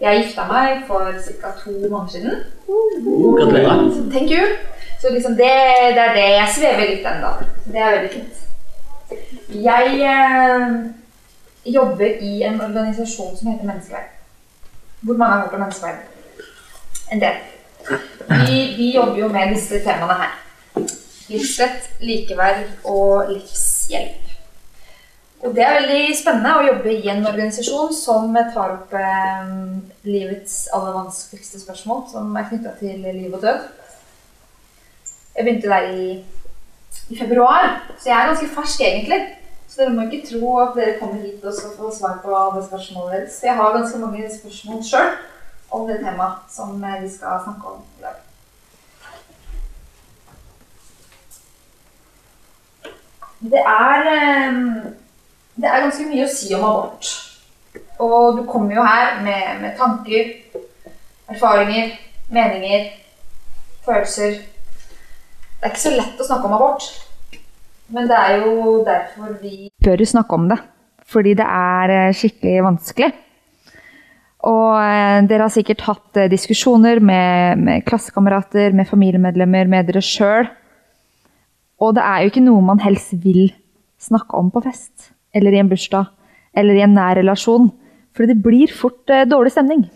Jeg gifta meg for ca. to måneder siden. Gratulerer. Thank you. Så liksom det, det er det. Jeg svever litt ennå. Det er veldig fint. Jeg eh, jobber i en organisasjon som heter Menneskeverd. Hvor mange har hørt om menneskeverd? En del. Vi, vi jobber jo med disse temaene her. Livsrett, likeverd og livshjelp. Og det er veldig spennende å jobbe i en organisasjon som tar opp eh, livets aller vanskeligste spørsmål, som er knytta til liv og død. Jeg begynte der i, i, februar, så jeg er ganske fersk egentlig. Så dere må ikke tro at dere kommer hit og skal få svar på alle spørsmålene deres. For jeg har ganske mange spørsmål sjøl om det temaet som eh, vi skal snakke om i dag. Det er eh, det er ganske mye å si om abort. Og du kommer jo her med, med tanker, erfaringer, meninger, følelser. Det er ikke så lett å snakke om abort. Men det er jo derfor vi bør snakke om det. Fordi det er eh, skikkelig vanskelig. Og eh, dere har sikkert hatt eh, diskusjoner med, med klassekamerater, med familiemedlemmer, med dere sjøl. Og det er jo ikke noe man helst vil snakke om på fest eller i en bursdag eller i en nær relasjon. For det blir fort eh, dårlig stemning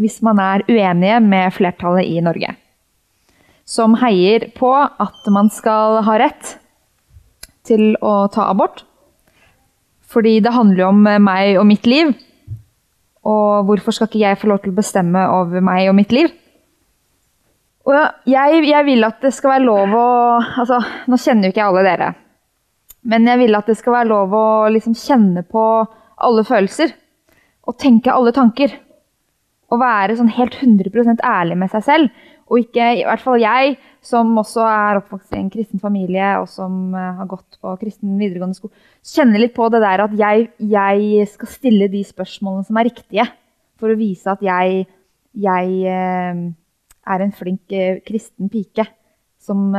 hvis man er uenige med flertallet i Norge. Som heier på at man skal ha rett til å ta abort. Fordi det handler jo om eh, meg og mitt liv. Og hvorfor skal ikke jeg få lov til å bestemme over meg og mitt liv? Og jeg, jeg vil at det skal være lov å altså, Nå kjenner jo ikke jeg alle dere. Men jeg vil at det skal være lov å liksom kjenne på alle følelser. Og tenke alle tanker. Og være sånn helt 100% ærlig med seg selv. Og ikke, i hvert fall jeg, som også er oppvokst i en kristen familie, og som eh, har gått på kristen videregående skole, kjenner litt på det der at jeg, jeg, skal stille de spørsmålene som er riktige. For å vise at jeg, jeg eh, er en flink eh, kristen pike som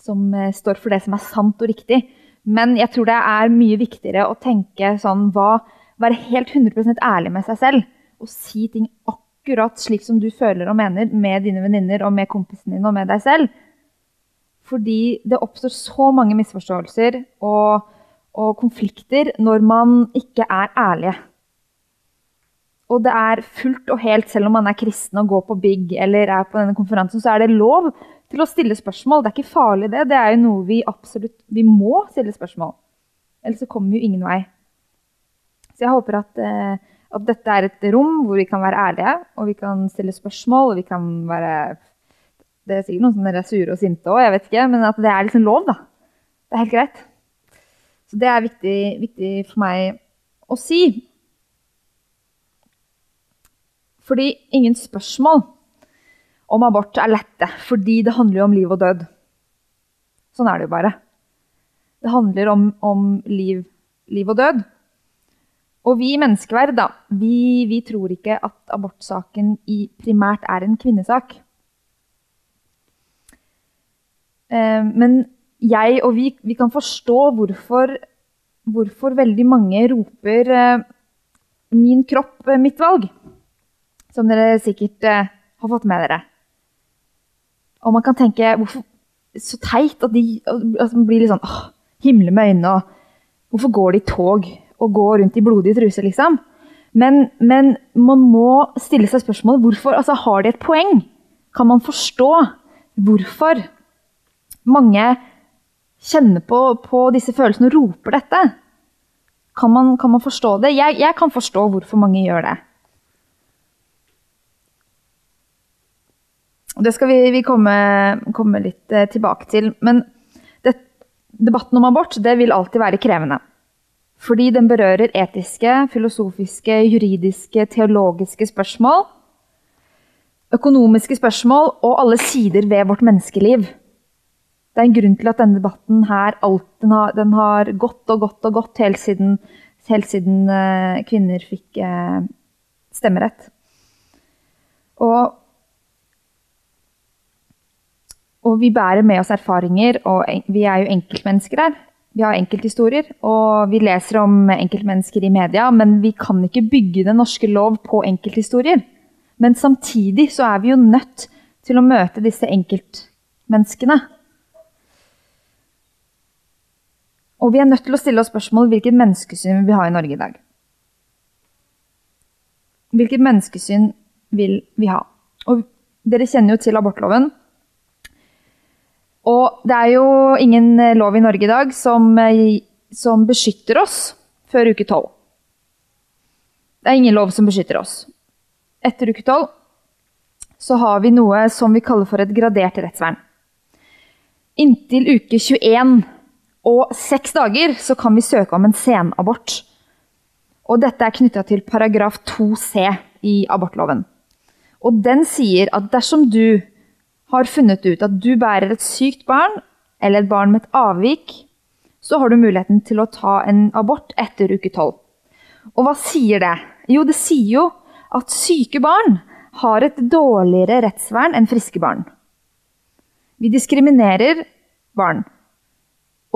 som eh, står for det som er sant og riktig. Men jeg tror det er mye viktigere å tenke sånn hva, Være helt 100% ærlig med seg selv og si ting akkurat slik som du føler og mener med dine venninner og med kompisen din og med deg selv. Fordi det oppstår så mange misforståelser og, og konflikter når man ikke er ærlige. Og det er fullt og helt, selv om man er kristen og går på bygg eller er på denne konferansen, så er det lov til å stille spørsmål. Det er ikke farlig, det. Det er jo noe vi absolutt Vi må stille spørsmål. Ellers så kommer vi jo ingen vei. Så jeg håper at, eh, at, dette er et rom hvor vi kan være ærlige, og vi kan stille spørsmål, og vi kan være Det er sikkert noen som er sure og sinte òg, jeg vet ikke, men at det er liksom lov, da. Det er helt greit. Så det er viktig, viktig for meg å si. Fordi ingen spørsmål om abort er lette, fordi det handler jo om liv og død. Sånn er det jo bare. Det handler om, om liv, liv, og død. Og vi i Menneskeverd da, vi, vi tror ikke at abortsaken primært er en kvinnesak. Eh, men jeg og vi, vi kan forstå hvorfor, hvorfor veldig mange roper eh, 'min kropp, mitt valg'. Som dere sikkert eh, har fått med dere. Og man kan tenke hvorfor, Så teit at de altså, blir litt sånn åh, himle med øynene og Hvorfor går de i tog og går rundt i blodige truser, liksom? Men, men, man må stille seg spørsmålet hvorfor. Altså, har de et poeng? Kan man forstå hvorfor mange kjenner på, på disse følelsene og roper dette? Kan man, kan man forstå det? Jeg, jeg kan forstå hvorfor mange gjør det. Det skal vi, vi komme, komme, litt eh, tilbake til. Men det, debatten om abort det vil alltid være krevende. Fordi den berører etiske, filosofiske, juridiske, teologiske spørsmål økonomiske spørsmål og alle sider ved vårt menneskeliv. Det er en grunn til at denne debatten her alt, den, har, den har gått og gått og gått helt siden, helt siden uh, kvinner fikk uh, stemmerett. Og, og vi bærer med oss erfaringer, og vi er jo enkeltmennesker her. Vi har enkelthistorier, og vi leser om enkeltmennesker i media, men vi kan ikke bygge den norske lov på enkelthistorier. Men samtidig så er vi jo nødt til å møte disse enkeltmenneskene. Og vi er nødt til å stille oss spørsmål hvilket menneskesyn vi vil ha i Norge i dag. Hvilket menneskesyn vil vi ha? Og dere kjenner jo til abortloven. Og det er jo ingen eh, lov i Norge i dag som, eh, som beskytter oss før uke tolv. Det er ingen lov som beskytter oss. Etter uke tolv så har vi noe som vi kaller for et gradert rettsvern. Inntil uke 21 og seks dager så kan vi søke om en senabort. Og dette er knytta til paragraf 2c i abortloven. Og den sier at dersom du har funnet ut at du bærer et sykt barn, eller et barn med et avvik, så har du muligheten til å ta en abort etter uke tolv. Og hva sier det? Jo, det sier jo at syke barn har et dårligere rettsvern enn friske barn. Vi diskriminerer barn.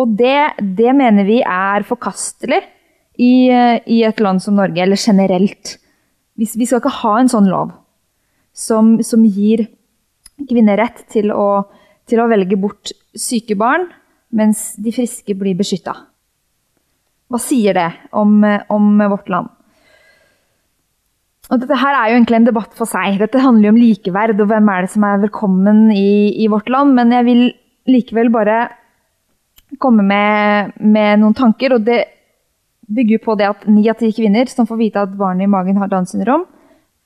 Og det, det mener vi er forkastelig i, i, et land som Norge, eller generelt. Vi, vi skal ikke ha en sånn lov som, som gir kvinner rett til å, til å velge bort syke barn, mens de friske blir beskytta. Hva sier det om, om, vårt land? Og dette her er jo egentlig en debatt for seg. Dette handler jo om likeverd og hvem er det som er velkommen i, i vårt land. Men jeg vil likevel bare komme med, med noen tanker. Og det bygger på det at ni av ti kvinner som får vite at barnet i magen har Downs syndrom,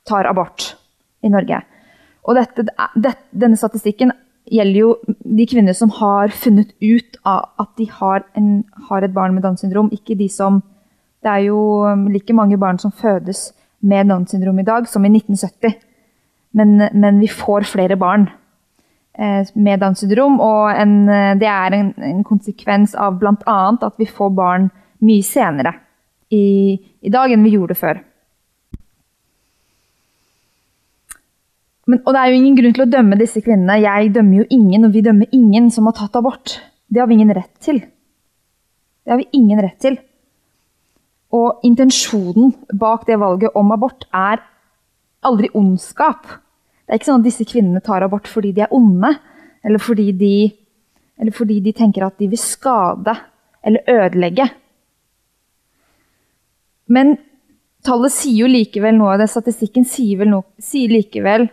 tar abort i Norge. Og dette, det, denne statistikken gjelder jo de kvinner som har funnet ut at de har, en, har et barn med Downs syndrom, ikke de som Det er jo um, like mange barn som fødes med Downs syndrom i dag som i 1970. Men, men vi får flere barn eh, med Downs syndrom, og en, det er en, en konsekvens av bl.a. at vi får barn mye senere i, i dag enn vi gjorde før. Men, og det er jo ingen grunn til å dømme disse kvinnene. Jeg dømmer jo ingen, og vi dømmer ingen som har tatt abort. Det har vi ingen rett til. Det har vi ingen rett til. Og intensjonen bak det valget om abort er aldri ondskap. Det er ikke sånn at disse kvinnene tar abort fordi de er onde, eller fordi de, eller fordi de tenker at de vil skade eller ødelegge. Men tallet sier jo likevel noe, statistikken sier, noe, sier likevel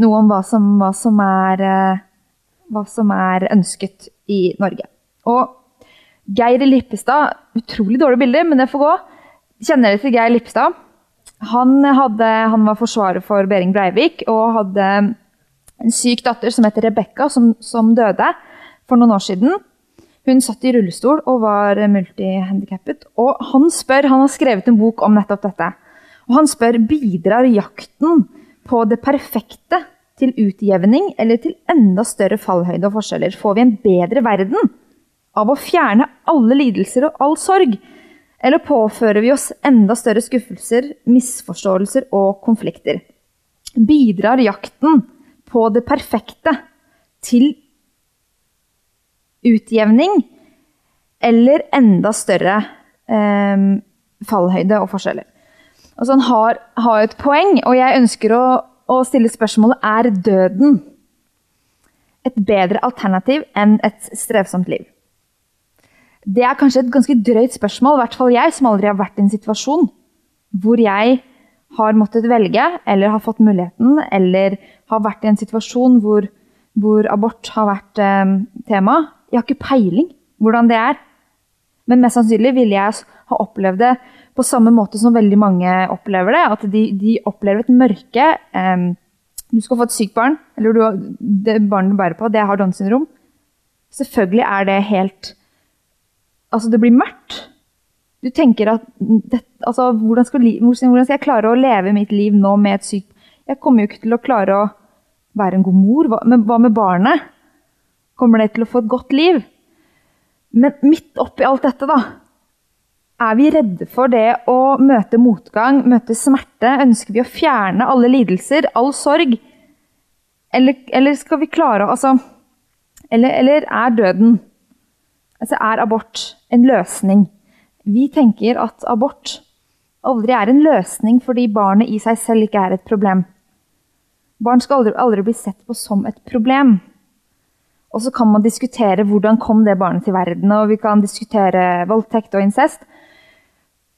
noe om hva som, hva som, er, eh, hva som er ønsket i Norge. Og Geir Lippestad Utrolig dårlig bilde, men det får gå. Kjenner dere til Geir Lippestad? Han, hadde, han, var forsvarer for Behring Breivik og hadde en syk datter som heter Rebekka, som, som, døde for noen år siden. Hun satt i rullestol og var multihandikappet. Og han spør, han har skrevet en bok om nettopp dette. Og han spør bidrar jakten på det perfekte til utjevning eller til enda større fallhøyde og forskjeller? Får vi en bedre verden av å fjerne alle lidelser og all sorg? Eller påfører vi oss enda større skuffelser, misforståelser og konflikter? Bidrar jakten på det perfekte til utjevning eller enda større eh, fallhøyde og forskjeller? Altså han har, har, et poeng, og jeg ønsker å, å stille spørsmålet er døden et bedre alternativ enn et strevsomt liv. Det er kanskje et ganske drøyt spørsmål, i hvert fall jeg som aldri har vært i en situasjon hvor jeg har måttet velge, eller har fått muligheten, eller har vært i en situasjon hvor, hvor abort har vært eh, tema. Jeg har ikke peiling hvordan det er. Men mest sannsynlig ville jeg ha opplevd det på samme måte som veldig mange opplever det. At de, de opplever et mørke. Du skal få et sykt barn, eller du, det barnet du bærer på, det har Downs syndrom. Selvfølgelig er det helt Altså, det blir mørkt. Du tenker at det, altså, hvordan, skal, hvordan, skal, jeg klare å leve mitt liv nå med et sykt Jeg kommer jo ikke til å klare å være en god mor. Hva men hva med barnet? Kommer det til å få et godt liv? Men midt oppi alt dette, da, er vi redde for det å møte motgang, møte smerte? Ønsker vi å fjerne alle lidelser, all sorg? Eller, eller skal vi klare å altså, eller, eller, er døden, altså er abort, en løsning? Vi tenker at abort aldri er en løsning fordi barnet i seg selv ikke er et problem. Barn skal aldri, aldri bli sett på som et problem. Og så kan man diskutere hvordan kom det barnet til verden, og vi kan diskutere voldtekt og incest.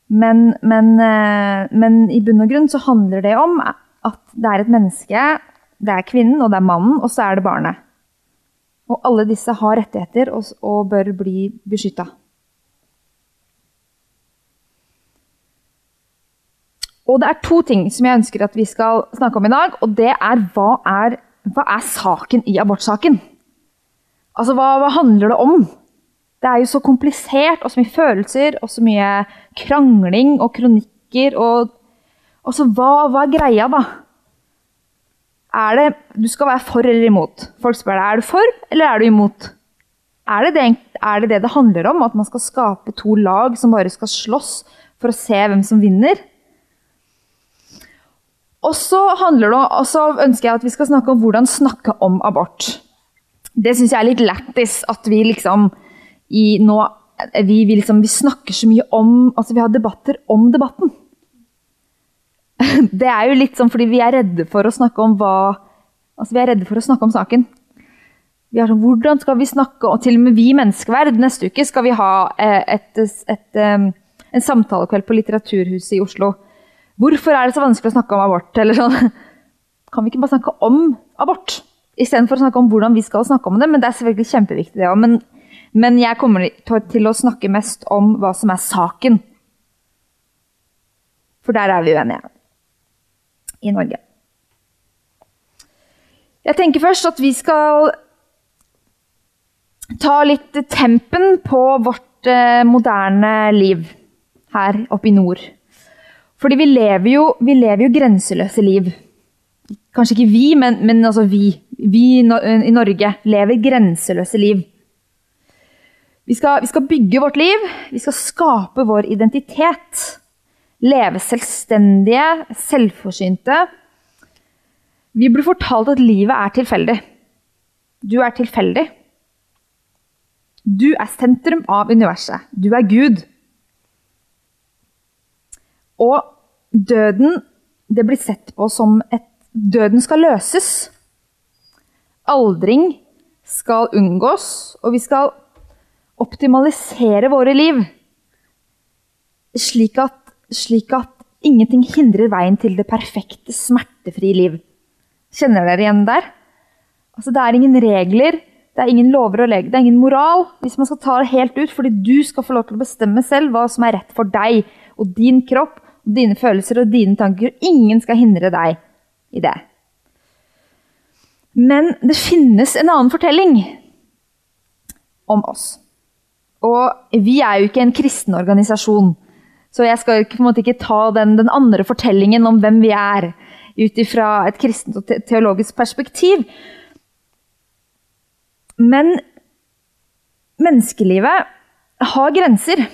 Men, men, eh, men, i bunn og grunn så handler det om at det er et menneske, det er kvinnen og det er mannen, og så er det barnet. Og alle disse har rettigheter og, og bør bli beskytta. Og det er to ting som jeg ønsker at vi skal snakke om i dag. Og det er hva er, hva er saken i abortsaken? Altså, hva, hva, handler det om? Det er jo så komplisert, og så mye følelser, og så mye krangling og kronikker. Og altså, hva, hva er greia, da? Er det Du skal være for eller imot. Folk spør deg er du for eller er du imot. Er det det, er det det det handler om? At man skal skape to lag som bare skal slåss for å se hvem som vinner? Og så, handler det, og så ønsker jeg at vi skal snakke om hvordan snakke om abort. Det syns jeg er litt lættis at vi liksom i nå vi, vi, liksom, vi snakker så mye om Altså, vi har debatter om debatten. Det er jo litt sånn fordi vi er redde for å snakke om hva Altså, vi er redde for å snakke om saken. Vi har sånn, Hvordan skal vi snakke Og til og med vi Menneskeverd neste uke skal vi ha eh, et, et, et, en samtalekveld på Litteraturhuset i Oslo Hvorfor er det så vanskelig å snakke om abort? Eller sånn. Kan vi ikke bare snakke om abort? Istedenfor å snakke om hvordan vi skal snakke om det. Men det er selvfølgelig kjempeviktig, det òg. Men, jeg kommer til å snakke mest om hva som er saken. For der er vi uenige i Norge. Jeg tenker først at vi skal ta litt tempen på vårt eh, moderne liv her oppe i nord. Fordi vi lever jo, vi lever jo grenseløse liv. Kanskje ikke vi, men, men altså vi. Vi i Norge lever grenseløse liv. Vi skal, vi skal bygge vårt liv, vi skal skape vår identitet. Leve selvstendige, selvforsynte. Vi blir fortalt at livet er tilfeldig. Du er tilfeldig. Du er sentrum av universet. Du er Gud. Og døden det blir sett på som et Døden skal løses. Aldring skal unngås, og vi skal optimalisere våre liv. Slik at, slik at ingenting hindrer veien til det perfekte, smertefrie liv. Kjenner dere igjen der? Altså, det er ingen regler, det er ingen lover og leger, det er ingen moral. Hvis man skal ta det helt ut, fordi du skal få lov til å bestemme selv hva som er rett for deg og din kropp og dine følelser og dine tanker. Ingen skal hindre deg i det. Men det finnes en annen fortelling om oss. Og vi er jo ikke en kristen organisasjon, så jeg skal på en måte ikke ta den, den andre fortellingen om hvem vi er, ut ifra et kristent og teologisk perspektiv. Men menneskelivet har grenser.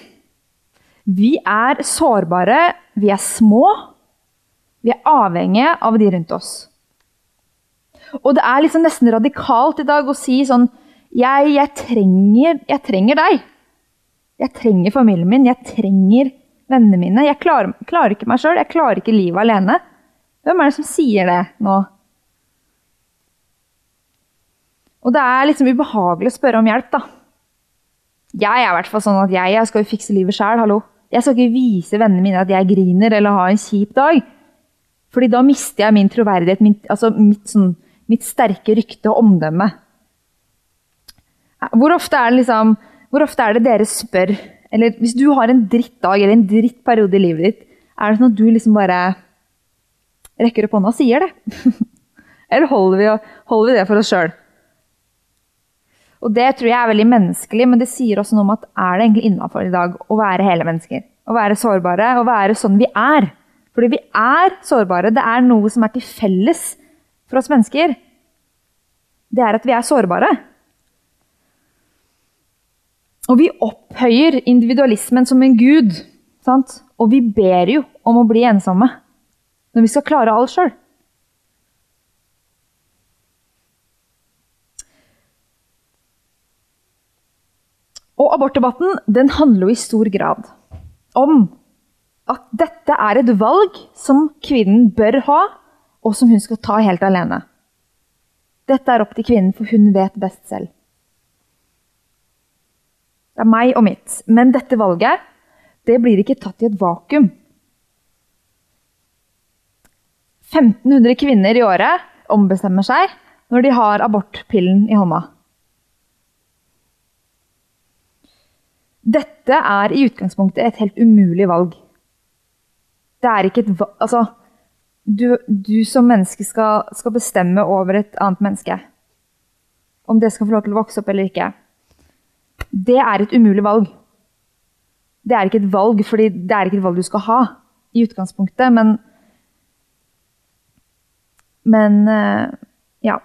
Vi er sårbare, vi er små. Vi er avhengige av de rundt oss. Og det er liksom nesten radikalt i dag å si sånn jeg, jeg, trenger, jeg trenger deg. Jeg trenger familien min, jeg trenger vennene mine. Jeg klarer, klarer ikke meg sjøl, jeg klarer ikke livet alene. Hvem er det som sier det nå? Og det er liksom ubehagelig å spørre om hjelp, da. Jeg er i hvert fall sånn at jeg, jeg skal jo fikse livet sjæl, hallo. Jeg skal ikke vise vennene mine at jeg griner eller har en kjip dag. Fordi da mister jeg min troverdighet, min, altså mitt, sånn, mitt, sterke rykte og omdømme. Hvor ofte, er det liksom, hvor ofte er det dere spør Eller hvis du har en drittdag eller en drittperiode i livet ditt, er det sånn at du liksom bare rekker opp hånda og sier det? eller holder vi, holder vi det for oss sjøl? Og Det tror jeg er veldig menneskelig, men det sier også noe om at er det egentlig innafor i dag å være hele mennesker? Å være sårbare, å være sånn vi er. Fordi vi er sårbare. Det er noe som er til felles for oss mennesker. Det er at vi er sårbare. Og vi opphøyer individualismen som en gud. Sant? Og vi ber jo om å bli ensomme når vi skal klare alt sjøl. Og abortdebatten den handler jo i stor grad om at dette er et valg som kvinnen bør ha, og som hun skal ta helt alene. Dette er opp til kvinnen, for hun vet best selv. Det er meg og mitt. Men dette valget det blir ikke tatt i et vakuum. 1500 kvinner i året ombestemmer seg når de har abortpillen i hånda. Dette er i utgangspunktet et helt umulig valg. Det er ikke et valg Altså, du, du som menneske skal, skal, bestemme over et annet menneske. Om det skal få lov til å vokse opp eller ikke. Det er et umulig valg. Det er ikke et valg, fordi det er ikke et valg du skal ha i utgangspunktet, men Men eh, ja.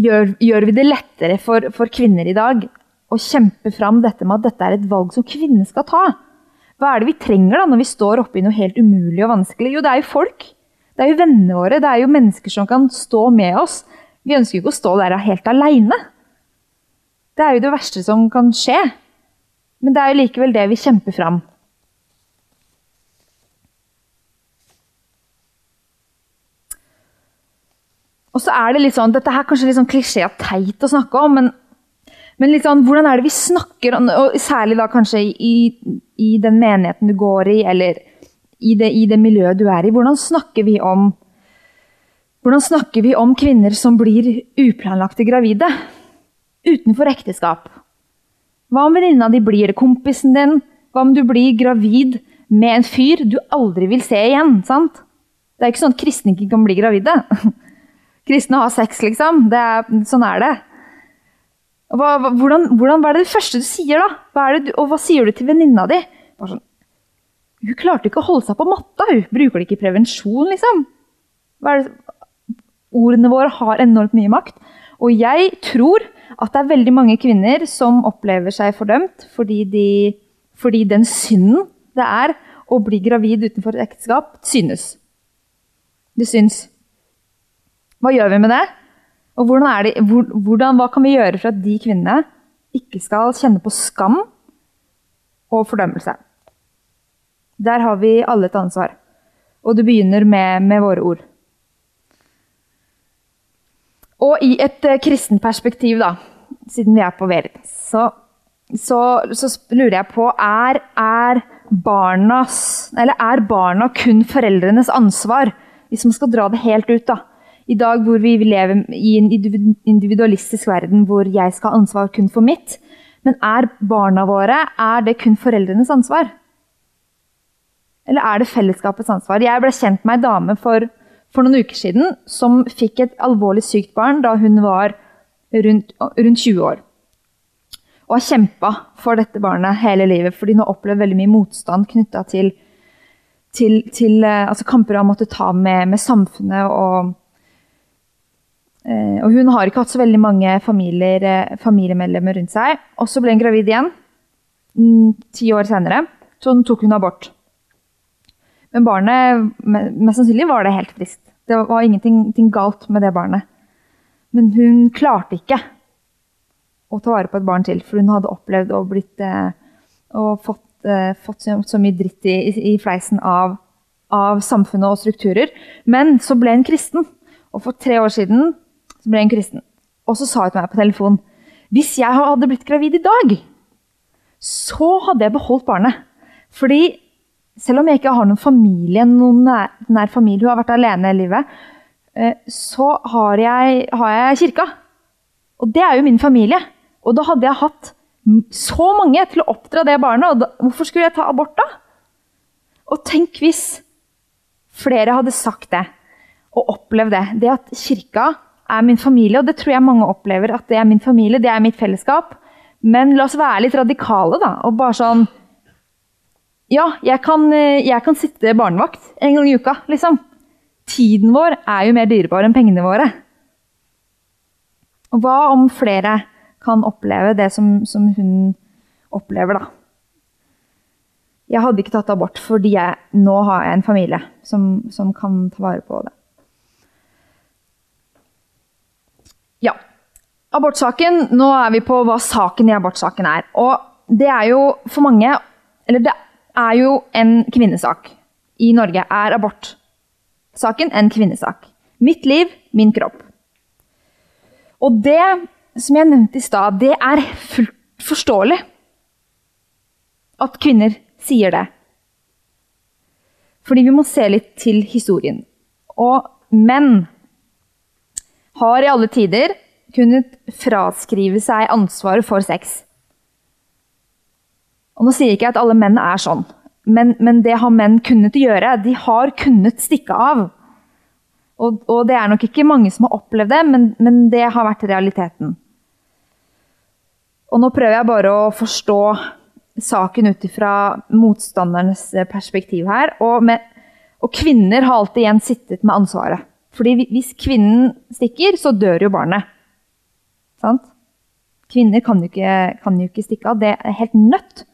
Gjør, gjør, vi det lettere for, for kvinner i dag å kjempe fram dette med at dette er et valg som kvinner skal ta? Hva er det vi trenger da når vi står oppe i noe helt umulig og vanskelig? Jo, det er jo folk. Det er jo vennene våre. Det er jo mennesker som kan stå med oss. Vi ønsker jo ikke å stå der helt aleine. Det er jo det verste som kan skje. Men det er jo likevel det vi kjemper fram. Og så er det litt sånn, Dette er kanskje litt sånn klisjé og teit å snakke om, men, men litt sånn, hvordan er det vi snakker om, og Særlig da kanskje i, i den menigheten du går i, eller i det, i det, miljøet du er i. Hvordan snakker vi om snakker vi om kvinner som blir uplanlagte gravide? Utenfor ekteskap. Hva om venninna di blir kompisen din? Hva om du blir gravid med en fyr du aldri vil se igjen? sant? Det er ikke sånn at kristne ikke kan bli gravide. Kristne har sex, liksom. Er, sånn er det. Hva, hvordan, hvordan, hva er det, det første du sier, da? Det, og hva sier du til venninna di? Sånn, hun klarte ikke å holde seg på matta. Hun bruker det ikke prevensjon, liksom. Ordene våre har enormt mye makt. Og jeg tror at det er veldig mange kvinner som opplever seg fordømt fordi, de, fordi den synden det er å bli gravid utenfor et ekteskap, synes. Det syns. Hva gjør vi med det? Og hvordan det, hvordan, hva kan vi gjøre for at de kvinnene ikke skal kjenne på skam og fordømmelse? Der har vi alle et ansvar. Og det begynner med, med våre ord. Og i et uh, kristent perspektiv, da, siden vi er på Veritas, så, så, så, lurer jeg på er, er, barnas, er barna kun foreldrenes ansvar? Hvis man skal dra det helt ut, da. I dag hvor vi lever i en individualistisk verden hvor jeg skal ha ansvar kun for mitt. Men er barna våre er det kun foreldrenes ansvar? Eller er det fellesskapets ansvar? Jeg ble kjent med ei dame for, for, noen uker siden som fikk et alvorlig sykt barn da hun var rundt, rundt 20 år. Og har kjempa for dette barnet hele livet fordi hun har opplevd veldig mye motstand knytta til, til, til eh, altså kamper hun har måttet ta med, med samfunnet og Eh, og hun har ikke hatt så veldig mange eh, familiemedlemmer rundt seg. Og så ble hun gravid igjen mm, ti år senere. Så hun tok hun abort. Men barnet Mest sannsynlig var det helt friskt. Det var ingenting galt med det barnet. Men hun klarte ikke å ta vare på et barn til, for hun hadde opplevd og, blitt, eh, og fått, fått, så mye dritt i, i fleisen av, av samfunnet og strukturer. Men så ble hun kristen. Og for tre år siden ble hun kristen. Og så sa hun til meg på telefon hvis jeg hadde blitt gravid i dag, så hadde jeg beholdt barnet. Fordi selv om jeg ikke har noen familie, noen nær, nær familie, hun har vært alene i livet, eh, så har jeg, har jeg kirka. Og det er jo min familie. Og da hadde jeg hatt så mange til å oppdra det barnet. Og da, hvorfor skulle jeg ta abort da? Og tenk hvis flere hadde sagt det og opplevd det. Det at kirka er min familie, og det tror jeg mange opplever. At det er min familie, det er mitt fellesskap. Men la oss være litt radikale, da. Og bare sånn Ja, jeg kan, eh, jeg kan sitte barnevakt en gang i uka, liksom. Tiden vår er jo mer dyrebar enn pengene våre. Og hva om flere kan oppleve det som, som hun opplever, da? Jeg hadde ikke tatt abort fordi jeg nå har jeg en familie som, som kan ta vare på det. Ja. Abortsaken. Nå er vi på hva saken i abortsaken er. Og det er jo for mange Eller det er jo en kvinnesak. I Norge er abortsaken en kvinnesak. Mitt liv, min kropp. Og det som jeg nevnte i stad, det er fullt forståelig at kvinner sier det. Fordi vi må se litt til historien. Og menn har i alle tider kunnet fraskrive seg ansvaret for sex. Og nå sier jeg ikke at alle menn er sånn, men, men det har menn kunnet gjøre. De har kunnet stikke av. Og, og det er nok ikke mange som har opplevd det, men, men det har vært realiteten. Og nå prøver jeg bare å forstå saken ut ifra motstandernes perspektiv her. Og, med, og, kvinner har alltid igjen sittet med ansvaret. Fordi hvis kvinnen stikker, så dør jo barnet. Sant? Kvinner kan jo, ikke, kan jo ikke stikke av. Det er helt nødt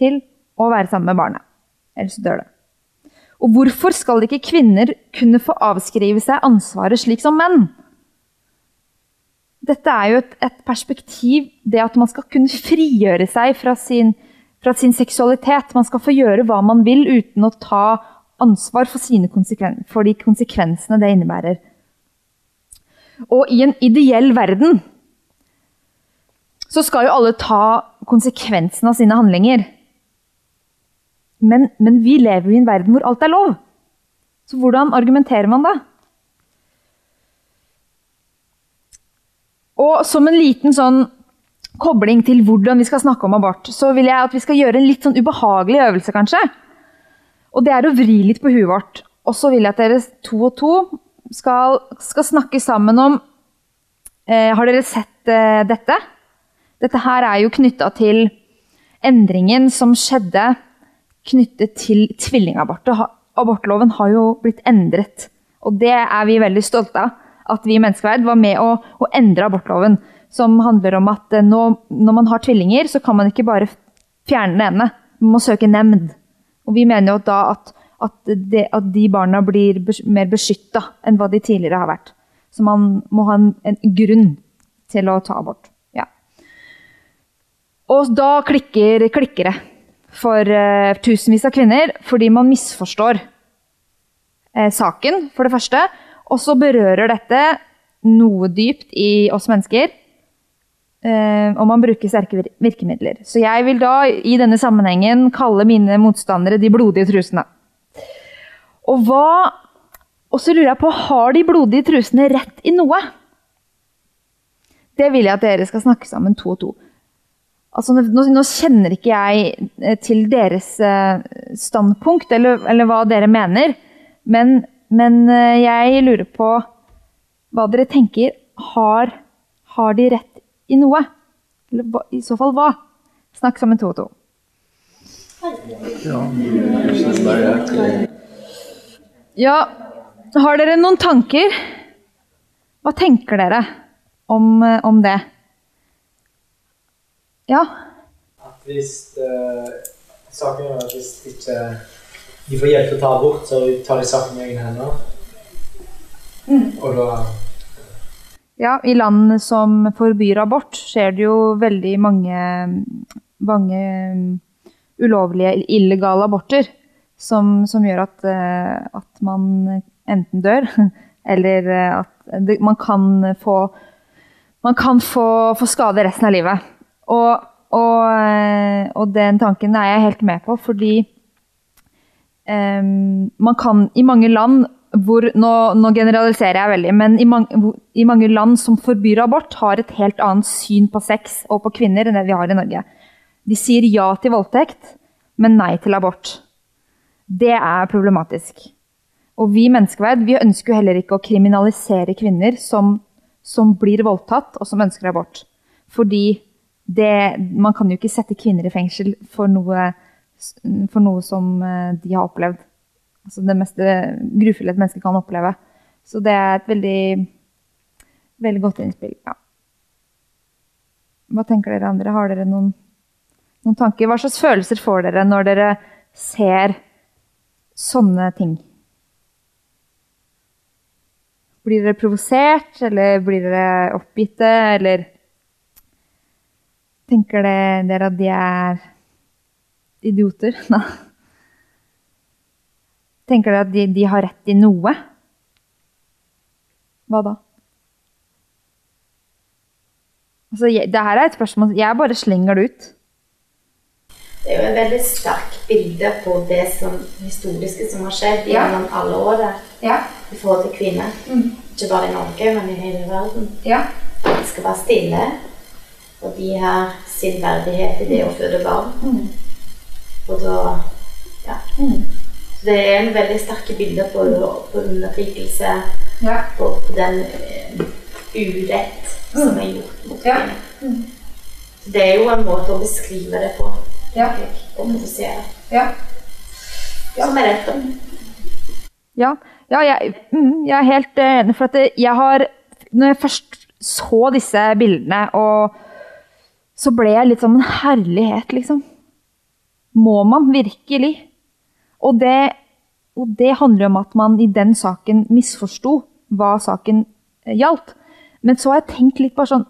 til å være sammen med barnet. Ellers dør det. Og hvorfor skal ikke kvinner kunne få avskrive seg ansvaret slik som menn? dette er jo et, et, perspektiv, det at man skal kunne frigjøre seg fra sin, fra sin, seksualitet. Man skal få gjøre hva man vil uten å ta ansvar for, for de konsekvensene det innebærer. Og i en ideell verden så skal jo alle ta konsekvensen av sine handlinger. Men, men vi lever jo i en verden hvor alt er lov. Så hvordan argumenterer man da? Og som en liten sånn kobling til hvordan vi skal snakke om abort, så vil jeg at vi skal gjøre en litt sånn ubehagelig øvelse, kanskje. Og det er å vri litt på huet vårt. Og så vil jeg at dere to og to skal, skal snakke sammen om eh, Har dere sett eh, dette? Dette her er jo knytta til endringen som skjedde knyttet til tvillingabort. Abortloven har jo blitt endret, og det er vi veldig stolte av at vi i Menneskeverd var med å, å, endre abortloven. Som handler om at eh, nå, når man har tvillinger, så kan man ikke bare fjerne den ene. Man må søke nemnd. Og vi mener jo da at, at, det, at de barna blir mer beskytta enn hva de tidligere har vært. Så man må ha en, en grunn til å ta abort. Ja. Og da klikker, klikker det for uh, tusenvis av kvinner fordi man misforstår uh, saken, for det første. Og så berører dette noe dypt i oss mennesker. Eh, og man bruker sterke virkemidler. Så jeg vil da i denne sammenhengen kalle mine motstandere de blodige trusene. Og hva Og så lurer jeg på, har de blodige trusene rett i noe? Det vil jeg at dere skal snakke sammen to og to. Altså, nå, nå, kjenner ikke jeg eh, til deres eh, standpunkt, eller, eller hva dere mener. Men men eh, jeg lurer på hva dere tenker. Har, har de rett i noe? Eller i så fall hva? Snakk sammen to og to. Ja, har dere noen tanker? Hva tenker dere om, om det? Ja? At hvis uh, saken er at hvis ikke de får hjelp til å ta abort, så tar de saken i egne hender. Mm. Og da Ja, i land som forbyr abort, skjer det jo veldig mange, mange ulovlige, illegale aborter. Som, som gjør at, uh, at, man enten dør, eller at det, man kan få man kan få, få, skade resten av livet. Og, og, eh, og, den tanken er jeg helt med på, fordi um, man kan i mange land hvor nå, nå, generaliserer jeg veldig, men i, man, i, mange land som forbyr abort, har et helt annet syn på sex og på kvinner enn det vi har i Norge. De sier ja til voldtekt, men nei til abort. Det er problematisk. Og vi menneskeverd vi ønsker jo heller ikke å kriminalisere kvinner som, som blir voldtatt, og som ønsker abort. Fordi det, man kan jo ikke sette kvinner i fengsel for noe for noe som eh, de har opplevd. Altså det mest grufulle et menneske kan oppleve. Så det er et veldig, veldig godt innspill. Ja. Hva tenker dere andre? Har dere noen, noen tanker? Hva slags følelser får dere når dere ser sånne ting? Blir dere provosert, eller blir dere oppgitte, eller tenker dere at de er idioter? Nei. Tenker dere at de, de har rett i noe? Hva da? Altså, jeg, det her er et spørsmål Jeg bare slenger det ut. Det er jo et veldig sterkt bilde på det som historiske som har skjedd Ja. gjennom alle år Ja. i forhold til kvinner. Mm. Ikke bare i Norge, men i hele verden. Ja. Det skal være stille, og de har sin verdighet i det å føde barn. Mm. Og da Ja. Mm. Så det er en veldig sterke bilder på, på undertrykkelse, Ja. på, på den uh, urett som er gjort mot Ja. kvinner. Mm. Så det er jo en måte å beskrive det på. Ja. Og produsere. Ja. Som er rett. Ja, ja jeg, mm, jeg er helt eh, enig. For at jeg har Når jeg først så disse bildene, og så ble jeg litt som en herlighet, liksom. Må man virkelig? Og det, og det handler om at man i den saken misforsto hva saken eh, gjaldt. Men så har jeg tenkt litt bare sånn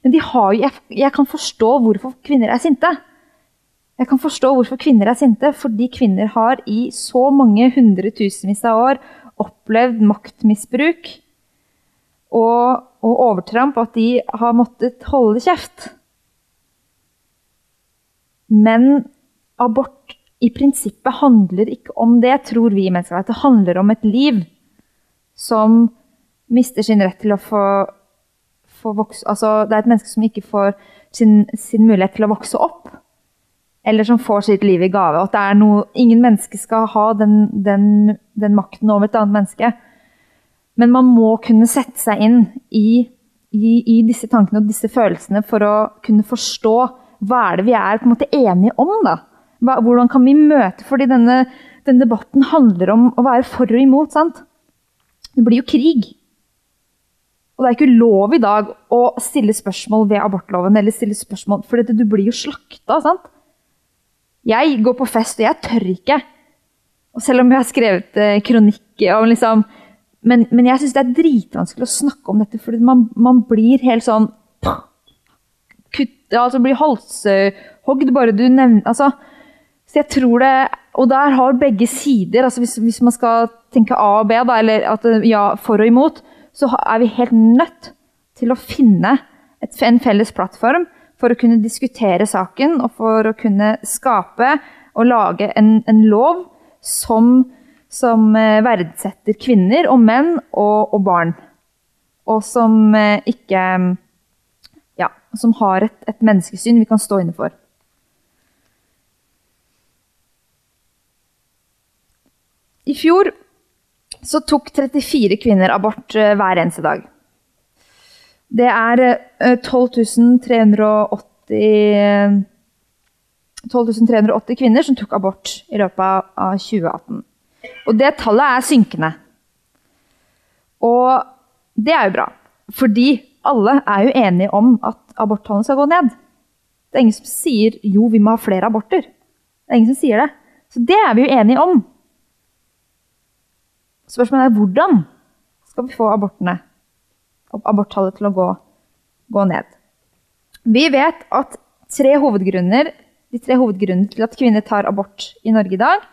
Men de har jo, jeg, jeg kan forstå hvorfor kvinner er sinte. Jeg kan forstå hvorfor kvinner er sinte, fordi kvinner har i så mange hundretusenvis av år opplevd maktmisbruk og, og overtramp at de har måttet holde kjeft. Men abort i prinsippet handler ikke om det, tror vi mennesker. At det handler om et liv som mister sin rett til å få, få vokse Altså, det er et menneske som ikke får sin, sin mulighet til å vokse opp eller som får sitt liv i gave. At det er noe, ingen menneske skal ha den, den, den makten over et annet menneske. Men man må kunne sette seg inn i, i, i disse tankene og disse følelsene for å kunne forstå hva er det vi er på en måte enige om. da? Hva, hvordan kan vi møte Fordi denne, denne debatten handler om å være for og imot. sant? Det blir jo krig. Og det er ikke lov i dag å stille spørsmål ved abortloven. eller stille spørsmål, For du blir jo slakta. sant? Jeg går på fest, og jeg tør ikke. Og selv om jeg har skrevet eh, kronikk om liksom Men, men jeg syns det er dritvanskelig å snakke om dette, fordi man, man blir helt sånn kutt, altså blir halshogd bare du nevner altså, Så jeg tror det Og der har begge sider. altså Hvis, hvis man skal tenke A og B, da, eller at ja, for og imot, så er vi helt nødt til å finne et, en felles plattform for å kunne diskutere saken og for å kunne skape og lage en, en lov som, som eh, verdsetter kvinner og menn og, og barn. Og som eh, ikke som har et, et menneskesyn vi kan stå inne for. I fjor så tok 34 kvinner abort eh, hver eneste dag. Det er eh, 12 380 12 380 kvinner som tok abort i løpet av 2018. Og det tallet er synkende. Og det er jo bra, fordi alle er jo enige om at aborttallene skal gå ned. Det er ingen som sier jo, vi må ha flere aborter. Det er ingen som sier det. Så det er vi jo enige om. Spørsmålet er hvordan skal vi få abortene, aborttallet til å gå, gå ned. Vi vet at tre de tre hovedgrunnene til at kvinner tar abort i Norge i dag,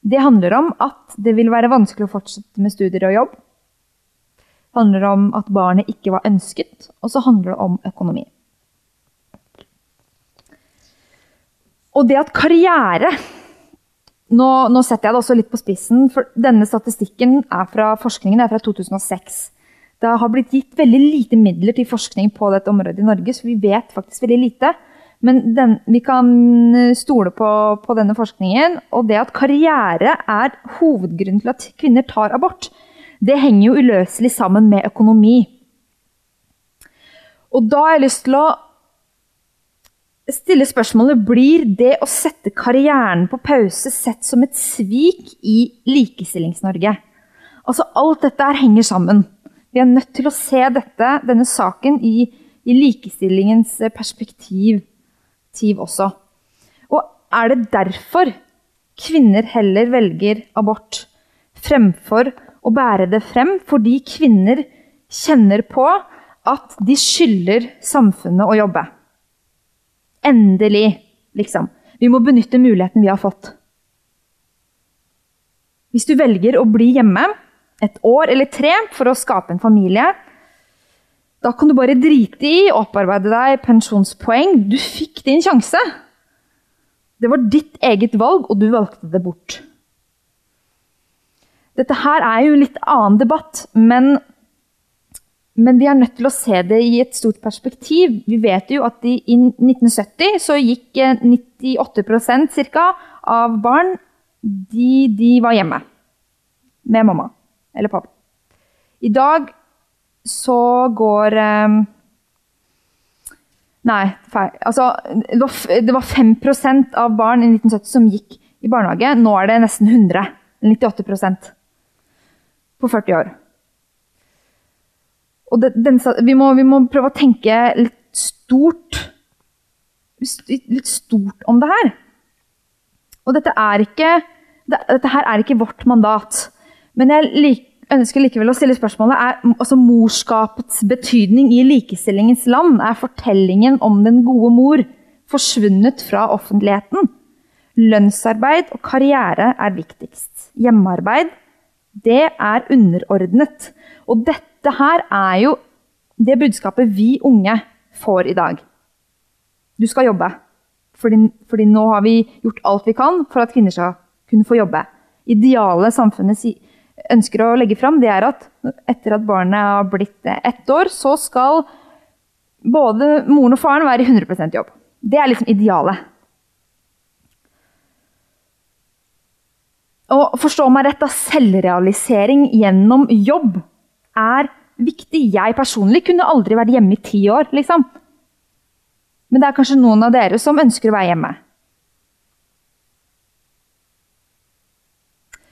det handler om at det vil være vanskelig å fortsette med studier og jobb. Handler om at barnet ikke var ønsket, og så handler det om økonomi. Og det at karriere nå, nå setter jeg det også litt på spissen, for denne statistikken er fra forskningen er fra 2006. Det har blitt gitt veldig lite midler til forskning på dette området i Norge, så vi vet faktisk veldig lite. Men den, vi kan stole på, på denne forskningen, og det at karriere er hovedgrunnen til at kvinner tar abort, det henger jo uløselig sammen med økonomi. Og da har jeg lyst til å stille spørsmålet blir det å sette karrieren på pause sett som et svik i Likestillings-Norge. Altså, alt dette her henger sammen. Vi er nødt til å se dette, denne saken i, i likestillingens perspektiv også. Og er det derfor kvinner heller velger abort fremfor å bære det frem? Fordi kvinner kjenner på at de skylder samfunnet å jobbe. Endelig, liksom. Vi må benytte muligheten vi har fått. Hvis du velger å bli hjemme et år eller tre for å skape en familie, da kan du bare drite i å opparbeide deg pensjonspoeng. Du fikk din sjanse. Det var ditt eget valg, og du valgte det bort. Dette her er jo en litt annen debatt, men men vi er nødt til å se det i et stort perspektiv. Vi vet jo at i 1970 så gikk 98% ca. av barn de, de, var hjemme med mamma eller pappa. I dag så går um, Nei, feil. Altså, det var, det var 5 av barn i 1970 som gikk i barnehage. Nå er det nesten 100. 98 på 40 år. Og det, den, vi, må, vi, må, prøve å tenke litt stort litt stort om det her. Og dette er ikke dette her er ikke vårt mandat. Men jeg lik, ønsker likevel å stille spørsmålet er altså morskapets betydning i likestillingens land. Er fortellingen om den gode mor forsvunnet fra offentligheten? Lønnsarbeid og karriere er viktigst. Hjemmearbeid, det er underordnet. Og dette her er jo det budskapet vi unge får i dag. Du skal jobbe. Fordi, fordi, nå har vi gjort alt vi kan for at kvinner skal kunne få jobbe. Idealet samfunnet ønsker å legge fram, det er at etter at barnet har blitt ett år, så skal både moren og faren være i 100% jobb. Det er liksom idealet. Og forstå meg rett, da, selvrealisering gjennom jobb er viktig. Jeg personlig kunne aldri vært hjemme i ti år, liksom. Men det er kanskje noen av dere som ønsker å være hjemme.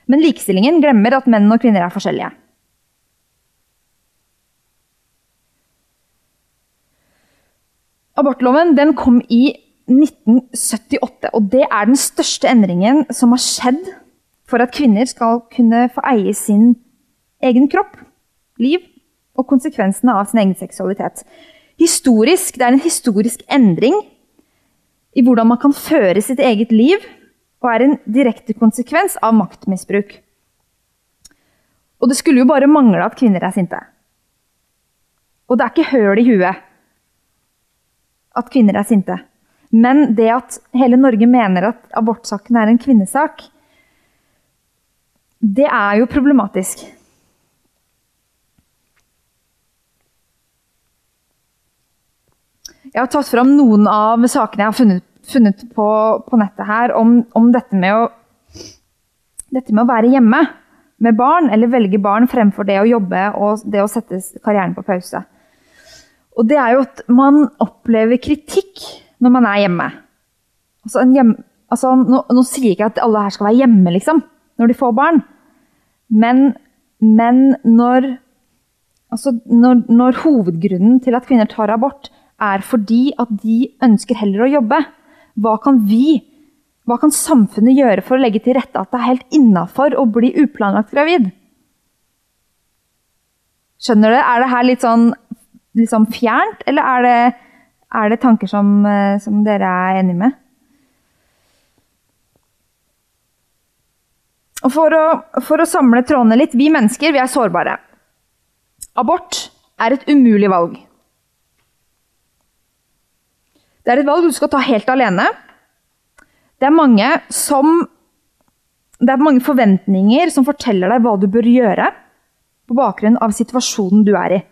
Men likestillingen glemmer at menn og kvinner er forskjellige. Abortloven den kom i 1978, og det er den største endringen som har skjedd for at kvinner skal kunne få eie sin egen kropp liv og konsekvensene av sin egen seksualitet. Historisk, Det er en historisk endring i hvordan man kan føre sitt eget liv, og er en direkte konsekvens av maktmisbruk. Og det skulle jo bare mangle at kvinner er sinte. Og det er ikke høl i huet at kvinner er sinte. Men det at hele Norge mener at abortsaken er en kvinnesak, det er jo problematisk. Jeg har tatt fram noen av sakene jeg har funnet, funnet på, på, nettet her om, om dette, med å, dette, med å, være hjemme med barn, eller velge barn fremfor det å jobbe og det å sette karrieren på pause. Og det er jo at man opplever kritikk når man er hjemme. Altså hjem, altså, nå, nå, sier jeg ikke at alle her skal være hjemme, liksom, når de får barn. Men, men når, altså, når, når hovedgrunnen til at kvinner tar abort, er fordi at de ønsker heller å jobbe. Hva kan vi, hva kan samfunnet gjøre for å legge til rette at det er helt innafor å bli uplanlagt gravid? Skjønner du? Er det her litt sånn, sånn fjernt, eller er det, er det tanker som, eh, som dere er enig med? For å, for å samle trådene litt vi mennesker vi er sårbare. Abort er et umulig valg. Det er et valg du skal ta helt alene. Det er mange, som, det er mange forventninger som forteller deg hva du bør gjøre på bakgrunn av situasjonen du er i.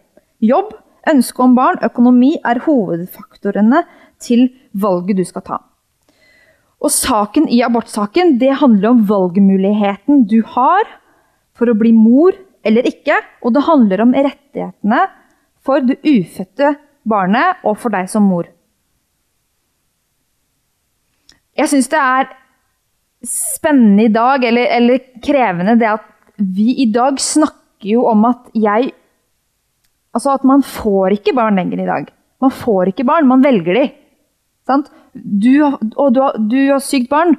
Jobb, ønske om barn, økonomi er hovedfaktorene til valget du skal ta. Og saken i abortsaken det handler om valgmuligheten du har for å bli mor eller ikke, og det handler om rettighetene for det ufødte barnet og for deg som mor. Jeg syns det er spennende i dag, eller, eller krevende, det at vi i dag snakker jo om at jeg Altså at man får ikke barn lenger i dag. Man får ikke barn, man velger de. Sant? Du, og du har, du har sykt barn.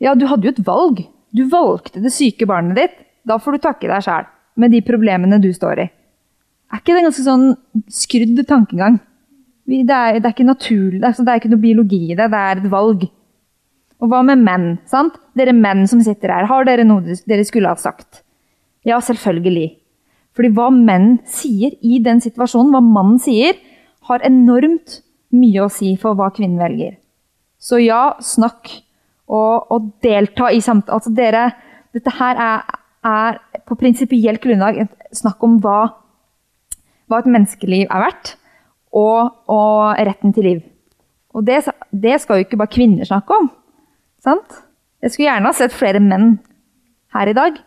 Ja, du hadde jo et valg. Du valgte det syke barnet ditt. Da får du takke deg sjæl med de problemene du står i. Er ikke det en ganske sånn skrudd tankegang? Det, er, det, er, ikke naturlig, det er, ikke noe biologi i det, det er et valg. Og hva med menn? sant? Dere menn som sitter her, har dere noe dere skulle ha sagt? Ja, selvfølgelig. Fordi hva menn sier i den situasjonen, hva mannen sier, har enormt mye å si for hva kvinnen velger. Så ja, snakk og, og delta i samtale. Altså dere, dette her er, er på prinsipielt grunnlag snakk om hva, hva, et menneskeliv er verdt, og, og retten til liv. Og det, det, skal jo ikke bare kvinner snakke om. Sant? Jeg skulle gjerne ha sett flere menn her i dag.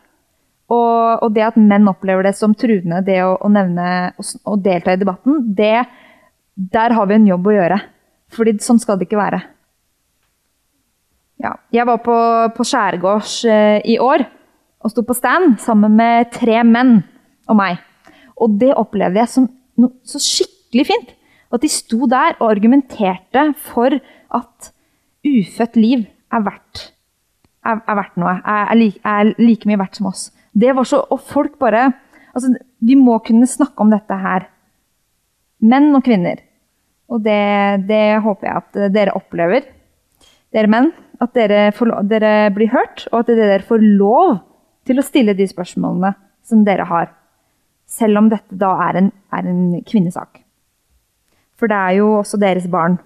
Og, og, det at menn opplever det som truende, det å, å nevne og delta i debatten, det, der har vi en jobb å gjøre. Fordi sånn skal det ikke være. Ja. Jeg var på, på skjærgårds eh, i år og sto på stand sammen med tre menn og meg. Og det opplevde jeg som noe så skikkelig fint. At de sto der og argumenterte for at ufødt liv er verdt, er, er verdt noe. Er, er, like, er like mye verdt som oss. Det var så, Og folk bare altså, Vi må kunne snakke om dette her. Menn og kvinner. Og det, det håper jeg at dere opplever, dere menn. At dere, får, dere, blir hørt, og at dere får lov til å stille de spørsmålene som dere har. Selv om dette da er en, er en kvinnesak. For det er jo også deres barn.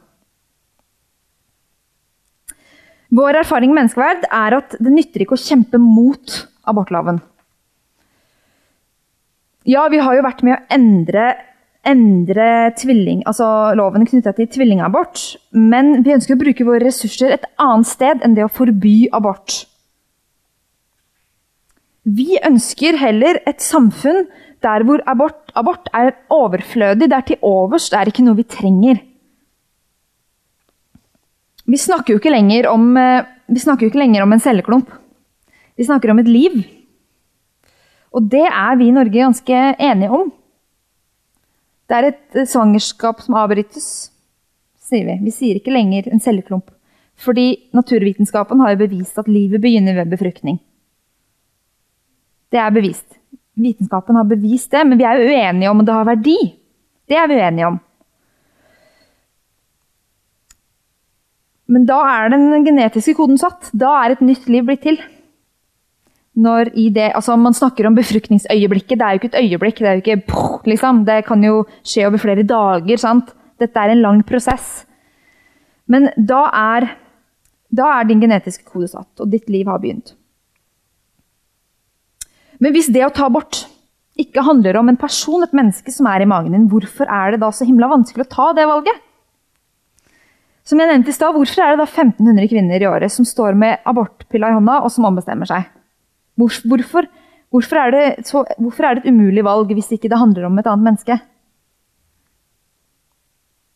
Vår erfaring med menneskeverd er at det nytter ikke å kjempe mot abortloven. Ja, vi har jo vært med å endre, endre tvilling, altså loven knytta til tvillingabort. Men vi ønsker å bruke våre ressurser et annet sted enn det å forby abort. Vi ønsker heller et samfunn der hvor abort, abort er overflødig, det er til overs, det er ikke noe vi trenger. Vi snakker jo ikke lenger om, eh, ikke lenger om en celleklump. Vi snakker om et liv. Og det er vi i Norge ganske enige om. Det er et eh, svangerskap som avbrytes, sier vi. Vi sier ikke lenger en celleklump. Fordi naturvitenskapen har jo bevist at livet begynner ved befruktning. Det er bevist. Vitenskapen har bevist det, men vi er jo uenige om det har verdi. Det er vi uenige om. Men da er den genetiske koden satt. Da er et nytt liv blitt til når i det, altså Man snakker om befruktningsøyeblikket. Det er jo ikke et øyeblikk. Det er jo ikke liksom. Det kan jo skje over flere dager. sant? Dette er en lang prosess. Men da er, da er din genetiske kode satt, og ditt liv har begynt. Men hvis det å ta bort ikke handler om en person, et menneske som er i magen din, hvorfor er det da så himla vanskelig å ta det valget? Som jeg nevnte i stad, Hvorfor er det da 1500 kvinner i året som står med abortpilla i hånda og som ombestemmer seg? Hvorfor, hvorfor, er så, hvorfor er det et umulig valg hvis ikke det handler om et annet menneske?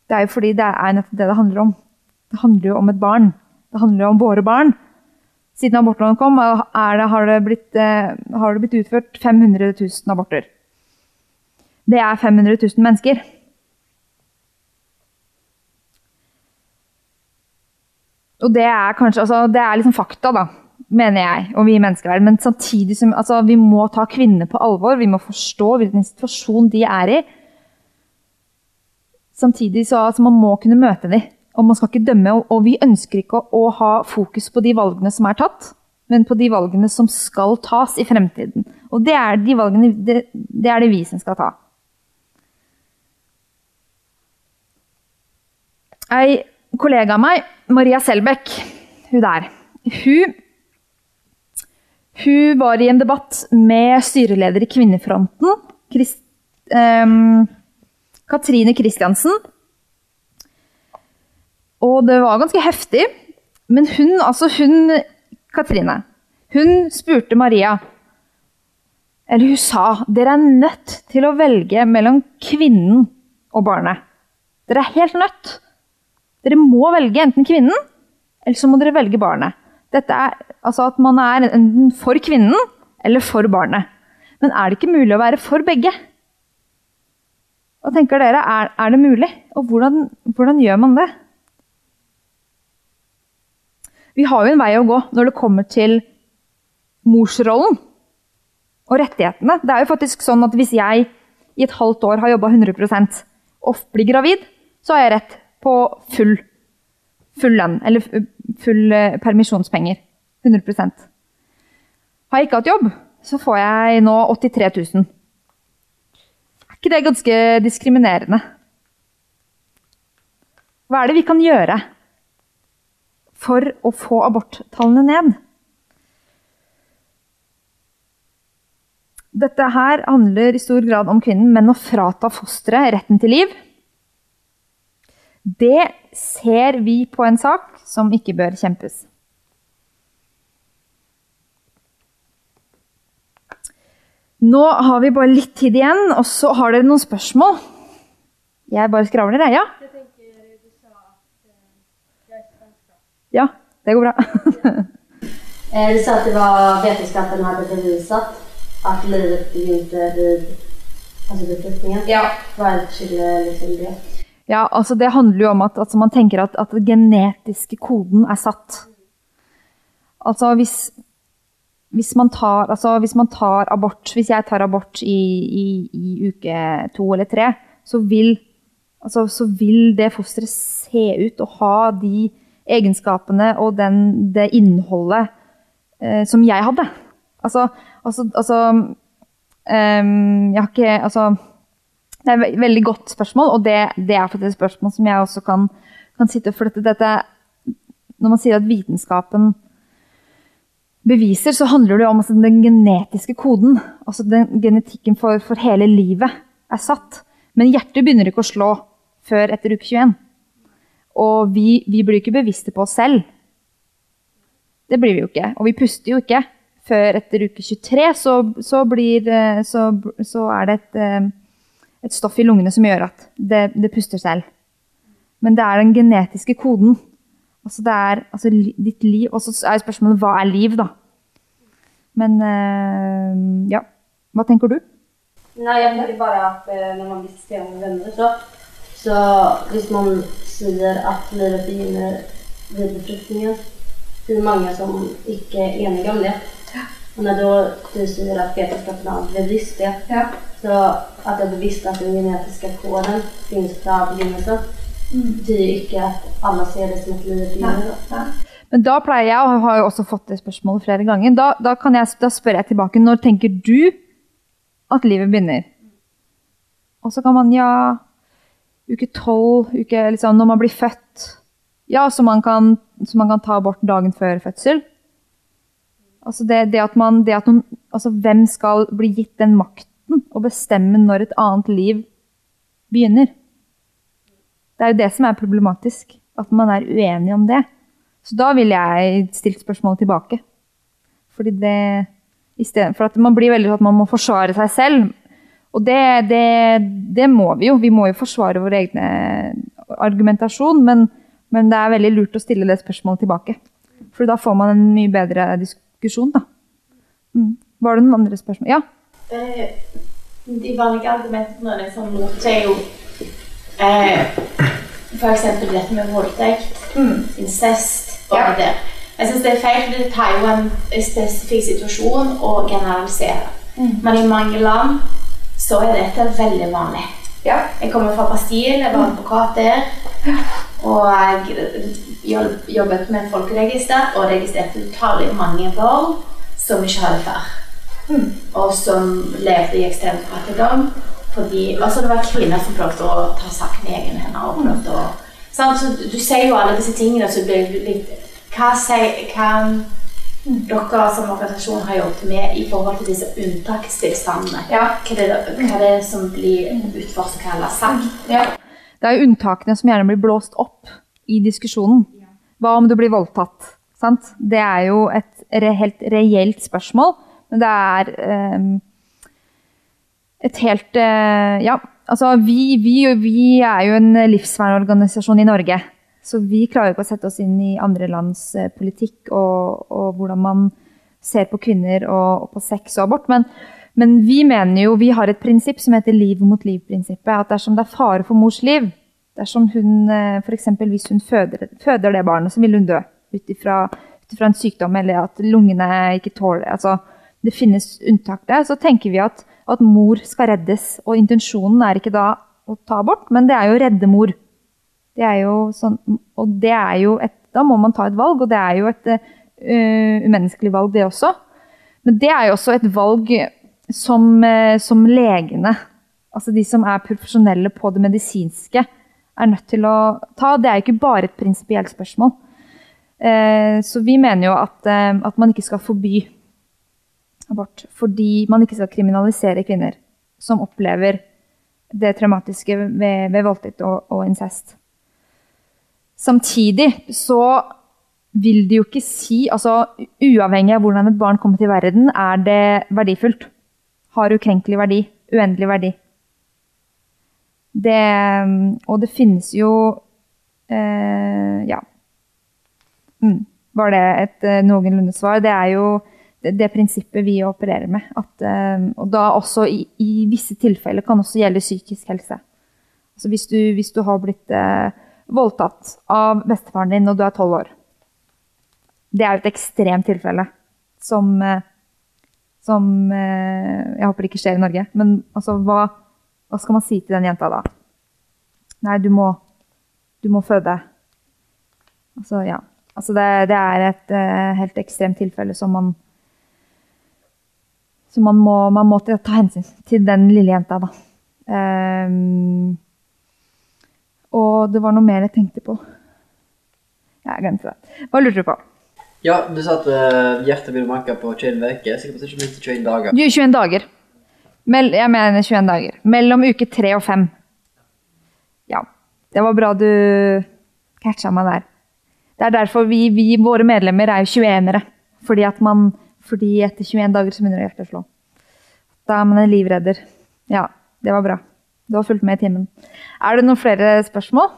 Det er jo fordi det er nettopp det det handler om. Det handler jo om et barn. Det handler jo om våre barn. Siden abortloven kom, det, har, det blitt, eh, har det blitt utført 500 000 aborter. Det er 500 000 mennesker. Og det er kanskje altså, Det er liksom fakta, da mener jeg, og vi i menneskeverd. Men samtidig som altså, vi må ta kvinnene på alvor. Vi må forstå hvilken situasjon de er i. Samtidig så altså, man må kunne møte dem. Og man skal ikke dømme. Og, og vi ønsker ikke å, å, ha fokus på de valgene som er tatt, men på de valgene som skal tas i fremtiden. Og det er de valgene det, det er det vi som skal ta. Ei kollega av meg, Maria Selbekk, hun der, hun hun var i en debatt med styreleder i Kvinnefronten, Christ, um, Katrine Kristiansen. Og det var ganske heftig. Men hun, altså hun Katrine, hun spurte Maria Eller hun sa dere er nødt til å velge mellom kvinnen og barnet. Dere er helt nødt. Dere må velge enten kvinnen eller så må dere velge barnet. Dette er altså at man er enten for kvinnen eller for barnet. Men er det ikke mulig å være for begge? Hva tenker dere? Er, er det mulig? Og hvordan, hvordan gjør man det? Vi har jo en vei å gå når det kommer til morsrollen og rettighetene. Det er jo faktisk sånn at hvis jeg i et halvt år har jobba 100% og blir gravid, så har jeg rett på full, full lønn, eller full eh, permisjonspenger. 100% Har jeg ikke hatt jobb, så får jeg nå 83 000. Er ikke det ganske diskriminerende? Hva er det vi kan gjøre for å få aborttallene ned? Dette her handler i stor grad om kvinnen, men å frata fosteret retten til liv Det ser vi på en sak som ikke bør kjempes. Nå har vi bare litt tid igjen, og så har dere noen spørsmål. Jeg bare skravler, jeg. Ja? Ja, det går bra. Eh, Du sa at det var vitenskapen hadde bevist at livet begynte ved altså befruktningen. Ja. Hva skylder liksom det? Ja, altså Det handler jo om at altså man tenker at, at den genetiske koden er satt. Altså hvis, hvis, man tar, altså hvis man tar abort Hvis jeg tar abort i, i, i uke to eller tre, så vil, altså, så vil det fosteret se ut og ha de egenskapene og den, det innholdet eh, som jeg hadde. Altså, altså, altså um, Jeg har ikke Altså det er et veldig godt spørsmål, og det, det er et spørsmål som jeg også kan, kan sitte og flytte. dette Når man sier at vitenskapen beviser, så handler det om altså, den genetiske koden. Altså den genetikken for, for hele livet er satt. Men hjertet begynner ikke å slå før etter uke 21. Og vi, vi blir ikke bevisste på oss selv. Det blir vi jo ikke. Og vi puster jo ikke. Før etter uke 23 så, så, blir, eh, så, så er det et, eh, et stoff i lungene som gjør at det, det puster selv. Men det er den genetiske koden. Altså det er altså, ditt liv Og så er jo spørsmålet hva er liv, da? Men øh, ja. Hva tenker du? Nei, jeg tenker bare at eh, når man diskuterer med venner, så, så hvis man sier at livet begynner ved befruktningen, det mange som ikke er enige om det. Når da du sier at vetenskapen har bevisst det, Ja. så at det er bevisst at den genetiske koden finnes fra begynnelsen, betyr ikke at alle ser det som et liv begynner. da. Men da pleier jeg, og har jo også fått det spørsmålet flere ganger, da, da, kan jeg, da spør jeg tilbake når tenker du at livet begynner? Og så kan man ja Uke tolv, uke liksom, når man blir født. Ja, så man kan, så man kan ta abort dagen før fødsel. Altså det, det at man, det at noen, altså Hvem skal bli gitt den makten å bestemme når et annet liv begynner? Det er jo det som er problematisk. At man er uenig om det. Så da ville jeg stilt spørsmålet tilbake. Fordi det i stedet for at Man blir veldig sånn at man må forsvare seg selv. Og det, det, det må vi jo. Vi må jo forsvare vår egen argumentasjon. Men, men det er veldig lurt å stille det spørsmålet tilbake. For da får man en mye bedre diskusjon. Da. Mm. Var det noen andre spørsmål? Ja? Eh, De vanlige argumentene liksom mot er jo eh, f.eks. dette med voldtekt, incest og Ja. det der. Jeg syns det er feil, for det tar jo en spesifikk situasjon å generalisere. Men i mange land så er dette veldig vanlig. Ja. Jeg kommer fra Brasil, jeg var advokat der. Og jobbet med folkeregister og registrerte utallige mange barn som ikke hadde far. Og som levde i ekstrem fattigdom. Fordi, altså det var kvinner som prøvde å ta saken i egne hender. og prøvde å, sant? Så du sier jo alle disse tingene, så blir det litt Hva sier hva dere som organisasjon har jobbet med i forhold til disse unntakstilstandene? Ja. Hva er det, hva er det som blir utforsket eller sagt? Ja. Det er jo unntakene som gjerne blir blåst opp i diskusjonen. Hva om du blir voldtatt? Sant? Det er jo et re helt reelt spørsmål, men det er eh, et helt eh, Ja, altså vi, vi, vi er jo en livsvernorganisasjon i Norge. Så vi klarer ikke å sette oss inn i andre lands eh, politikk og, og hvordan man ser på kvinner og, og på sex og abort. Men, men, vi mener jo, vi har et prinsipp som heter liv mot liv-prinsippet. At dersom det er fare for mors liv, dersom hun f.eks. hvis hun føder, føder, det barnet, så vil hun dø ut ifra en sykdom eller at lungene ikke tåler altså, Det finnes unntak der. Så tenker vi at, at mor skal reddes. Og intensjonen er ikke da å ta abort, men det er jo å redde mor. Det er jo sånn, og det er jo et, da må man ta et valg, og det er jo et uh, umenneskelig valg, det også. Men det er jo også et valg som, uh, som legene, altså de som er profesjonelle på det medisinske, er nødt til å ta. Det er jo ikke bare et prinsipielt spørsmål. Uh, så vi mener jo at, at man ikke skal forby abort fordi man ikke skal kriminalisere kvinner som opplever det traumatiske ved, ved voldtekt og, og incest. Samtidig så vil det jo ikke si altså Uavhengig av hvordan et barn kommer til verden, er det verdifullt. Har ukrenkelig verdi. Uendelig verdi. Det, og det finnes jo eh, Ja. Mm. Var det et eh, noenlunde svar? Det er jo det, det prinsippet vi opererer med. At, eh, og da også i, i, visse tilfeller kan også gjelde psykisk helse. Altså hvis du, hvis du har blitt eh, voldtatt av bestefaren din når du er tolv år. Det er jo et ekstremt tilfelle som, eh, som eh, Jeg håper ikke skjer i Norge. Men altså, hva, hva, skal man si til den jenta da? Nei, du må, du må føde. Altså, ja. Altså, det, det er et uh, helt ekstremt tilfelle som man Så man må, man må ta hensyn til den lille jenta, da. Um, og det var noe mer jeg tenkte på. Jeg glemte det. Hva lurte du på? Ja, du sa at uh, hjertet begynner å banke på 21 uker. Sikkert ikke minst 21 dager. Jo, 21 dager. Mell jeg mener 21 dager. Mellom uke 3 og 5. Ja. Det var bra du catcha meg der. Det er derfor vi, vi våre medlemmer er jo 21-ere. Fordi, fordi etter 21 dager så begynner hjertet å slå. Da er man en livredder. Ja, det var bra. Du har fulgt med i timen. Er det noen flere spørsmål?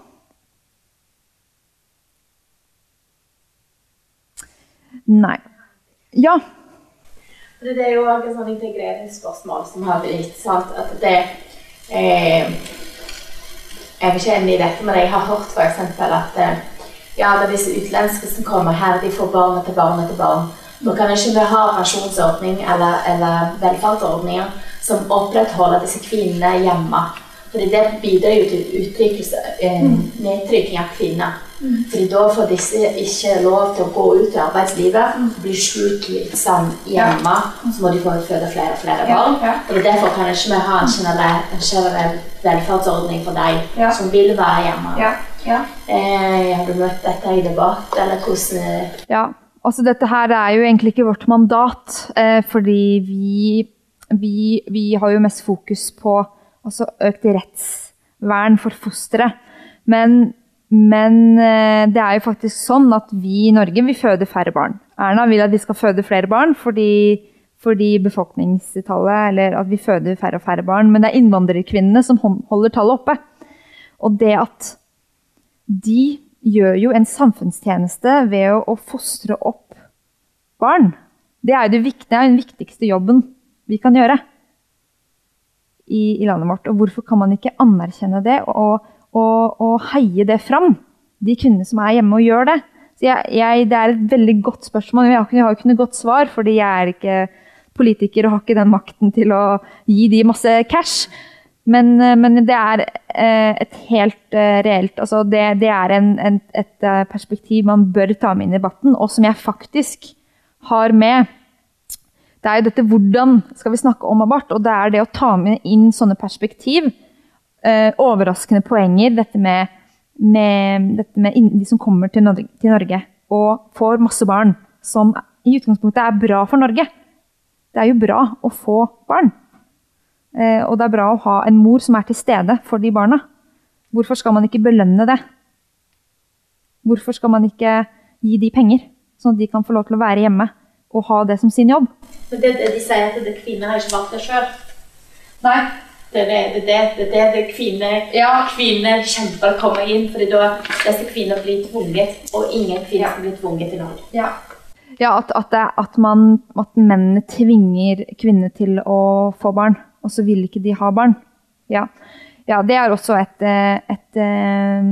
Nei. Ja. Det er jo et sånn integreringsspørsmål som har blitt sant, at det eh, Jeg er ikke enig i dette, men jeg har hørt f.eks. at eh, ja, er disse utenlandske som kommer her, de får barn etter barn etter barn. Nå kan ikke vi ha pensjonsordning eller, eller velferdsordninger som opprettholder disse kvinnene hjemme. Fordi det bidrar jo til utrykkelse, eh, mm. nedtrykking av kvinner. Fordi da får disse ikke lov til å gå ut i arbeidslivet, blir bli syke litt sånn hjemme, så må de få føde flere og flere barn. Og Derfor kan ikke vi ha en generell, en generell velferdsordning for deg som vil være hjemme. Eh, har du møtt dette i debatt, eller hvordan Ja, altså dette her er jo egentlig ikke vårt mandat, eh, fordi vi, vi, vi har jo mest fokus på altså økt rettsvern for fosteret. Men, men, eh, det er jo faktisk sånn at vi i Norge vil føde færre barn. Erna vil at vi skal føde flere barn fordi, fordi befolkningstallet Eller at vi føder færre og færre barn. Men det er innvandrerkvinnene som holder tallet oppe. Og det at de gjør jo en samfunnstjeneste ved å, fostre opp barn. Det er jo den viktigste jobben vi kan gjøre i, i, landet vårt. Og hvorfor kan man ikke anerkjenne det og, og, og heie det fram? De kvinnene som er hjemme og gjør det. Jeg, jeg, det er et veldig godt spørsmål. Jeg har, ikke, jeg har ikke noe godt svar, fordi jeg er ikke politiker og har ikke den makten til å gi de masse cash. Men, men det er eh, et helt eh, reelt altså det, det, er en, en, et eh, perspektiv man bør ta med inn i debatten, og som jeg faktisk har med det er jo dette hvordan skal vi snakke om abort, og det er det å ta med inn sånne perspektiv. Eh, overraskende poenger. Dette med, med, dette med de som kommer til Norge, til Norge, og får masse barn, som i utgangspunktet er bra for Norge. Det er jo bra å få barn. Eh, og det er bra å ha en mor som er til stede for de barna. Hvorfor skal man ikke belønne det? Hvorfor skal man ikke gi de penger, sånn at de kan få lov til å være hjemme? og ha det som sin jobb. Men det, de sier at det, kvinner har ikke valgt det sjøl? Nei. Det er det, det, det, det, er det kvinner, Ja. kvinner kjemper å komme inn, For da disse kvinner blir tvunget, og ingen kvinner ja. blir tvunget til noe. Ja. Ja, at, at, det, at, man, at mennene tvinger kvinner til å få barn, og så vil ikke de ha barn. Ja, ja det er også et, eh, et, eh,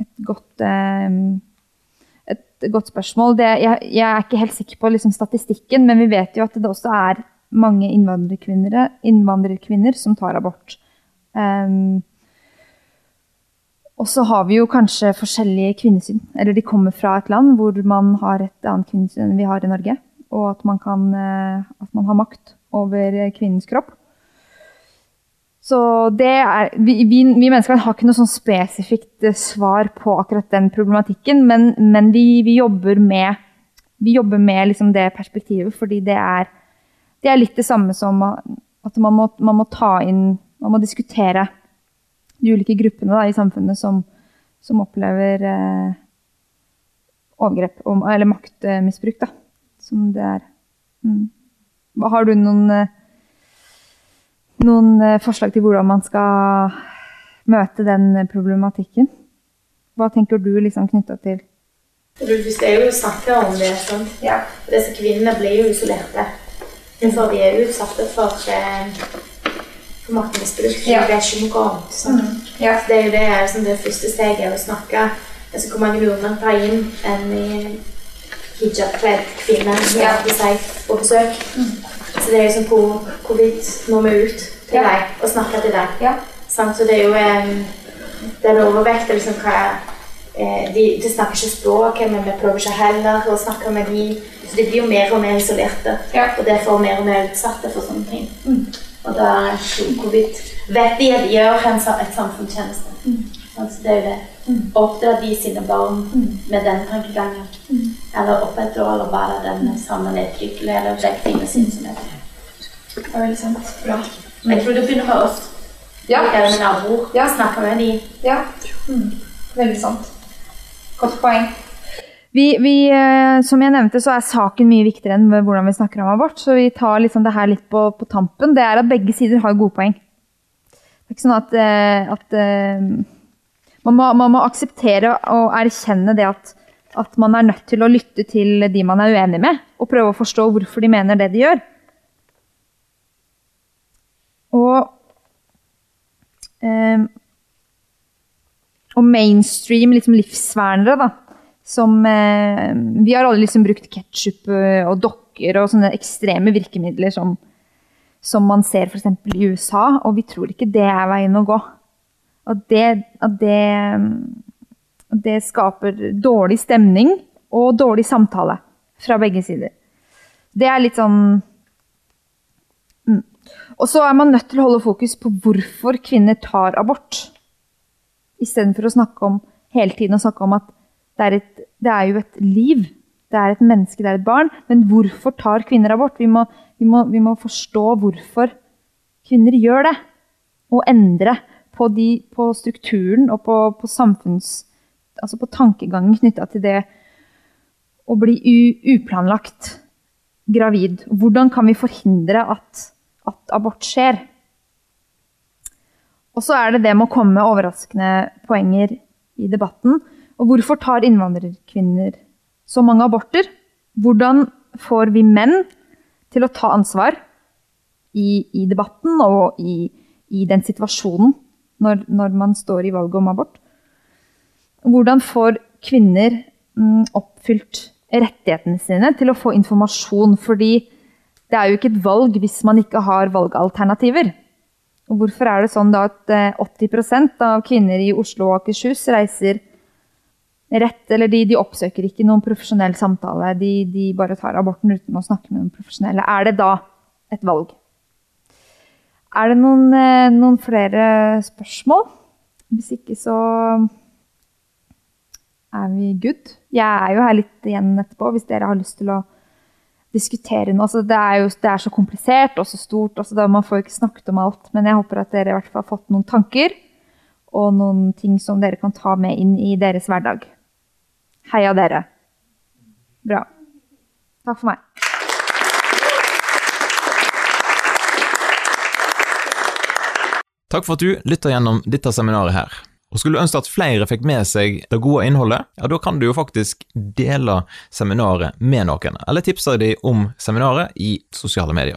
et, godt, eh, et godt spørsmål. Det, jeg, jeg er ikke helt sikker på liksom, statistikken, men vi vet jo at det også er mange innvandrerkvinner, innvandrerkvinner som tar abort. Um, og så har vi jo kanskje forskjellige kvinnesyn. Eller de kommer fra et land hvor man har et annet kvinnesyn enn vi har i Norge. Og at man, kan, eh, at man har makt over kvinnens kropp. Så det er, vi, vi, vi mennesker har ikke noe sånn spesifikt eh, svar på akkurat den problematikken, men, men vi, vi jobber med, vi jobber med liksom det perspektivet, fordi det er, det er litt det samme som at man må, man må ta inn Man må diskutere de ulike gruppene da, i samfunnet som, som opplever eh, overgrep om, eller maktmisbruk. Da, som det er. Mm. Har du noen, eh, noen eh, forslag til hvordan man skal møte den problematikken? Hva tenker du liksom knytta til Hvis det er jo snakke om det, sånn. Ja. For disse kvinnene blir jo isolerte. For de er utsatte for, eh, for maktmisbruk. Ja. De vet ikke noe det. Sånn. Ja. Det er jo det, liksom, det første steget, er å snakke. Altså, hvor mange nordmenn tar inn en eh, hijab-kledd kvinne Ja. seg på besøk? Så det er sånn, hvor, hvorvidt må vi ut til Ja. deg og snakker til deg? Ja. Så det er jo en, det er overvekt liksom hva eh, de, de snakker ikke språket, men vi prøver ikke heller å snakke med de. Så de blir jo mer og mer isolerte, Ja. og derfor mer og mer utsatte for sånne ting. Og da hvorvidt Vet de at de gjør en, et samfunnstjeneste? Mm. Altså, det er jo det. Oppdra de sine barn med den tankegangen. Eller opprettholde bare den samme nedtrykkelige eller begge tingene sine som er det. Det er veldig sant. Bra. Jeg tror det begynner med oss. Ja. Jeg med naboer. Ja. Snakke med dem. Ja. Mm. Veldig sant. Godt poeng. Vi, vi, eh, som jeg nevnte, så er saken mye viktigere enn hvordan vi snakker om abort. Så vi tar liksom det her litt på, på tampen. Det er at begge sider har gode poeng. Det er ikke sånn at, eh, at eh, man, må, man må akseptere og erkjenne det at, at man er nødt til å lytte til de man er uenig med, og prøve å forstå hvorfor de mener det de gjør. Og og mainstream liksom livsvernere, da. Som eh, Vi har alle liksom brukt ketsjup og dokker og sånne ekstreme virkemidler som, som man ser f.eks. i USA, og vi tror ikke det er veien å gå. At det, at det, det skaper dårlig stemning og dårlig samtale fra begge sider. Det er litt sånn mm. Og så er man nødt til å holde fokus på hvorfor kvinner tar abort. Istedenfor å snakke om hele tiden å snakke om at det er, et, det er jo et liv. Det er et menneske, det er et barn. Men hvorfor tar kvinner abort? Vi må, vi må, vi må forstå hvorfor kvinner gjør det. Og endre på, de, på strukturen og på, på samfunns... Altså på tankegangen knytta til det å bli u, uplanlagt gravid. Hvordan kan vi forhindre at, at abort skjer? Og så er det det med å komme med overraskende poenger i debatten. Og hvorfor tar innvandrerkvinner så mange aborter? Hvordan får vi menn til å ta ansvar i, i debatten og i, i den situasjonen når, når, man står i valget om abort? Hvordan får kvinner mm, oppfylt rettighetene sine til å få informasjon? Fordi det er jo ikke et valg hvis man ikke har valgalternativer. Og hvorfor er det sånn da at eh, 80% av kvinner i Oslo og Akershus reiser rett, eller de, de oppsøker ikke noen profesjonell samtale, de, de bare tar aborten uten å snakke med noen profesjonelle. Er det da et valg? Er det noen, eh, noen flere spørsmål? Hvis ikke så er vi good. Jeg er jo her litt igjen etterpå hvis dere har lyst til å diskutere noe. Altså, det, er jo, det er så komplisert og så stort. Altså, man får jo ikke snakket om alt. Men jeg håper at dere i hvert fall har fått noen tanker og noen ting som dere kan ta med inn i deres hverdag. Heia dere. Bra. Takk for meg. Takk for at du lytter gjennom dette seminaret her. Og Skulle du ønske at flere fikk med seg det gode innholdet, ja, da kan du jo faktisk dele seminaret med noen, eller tipse dem om seminaret i sosiale medier.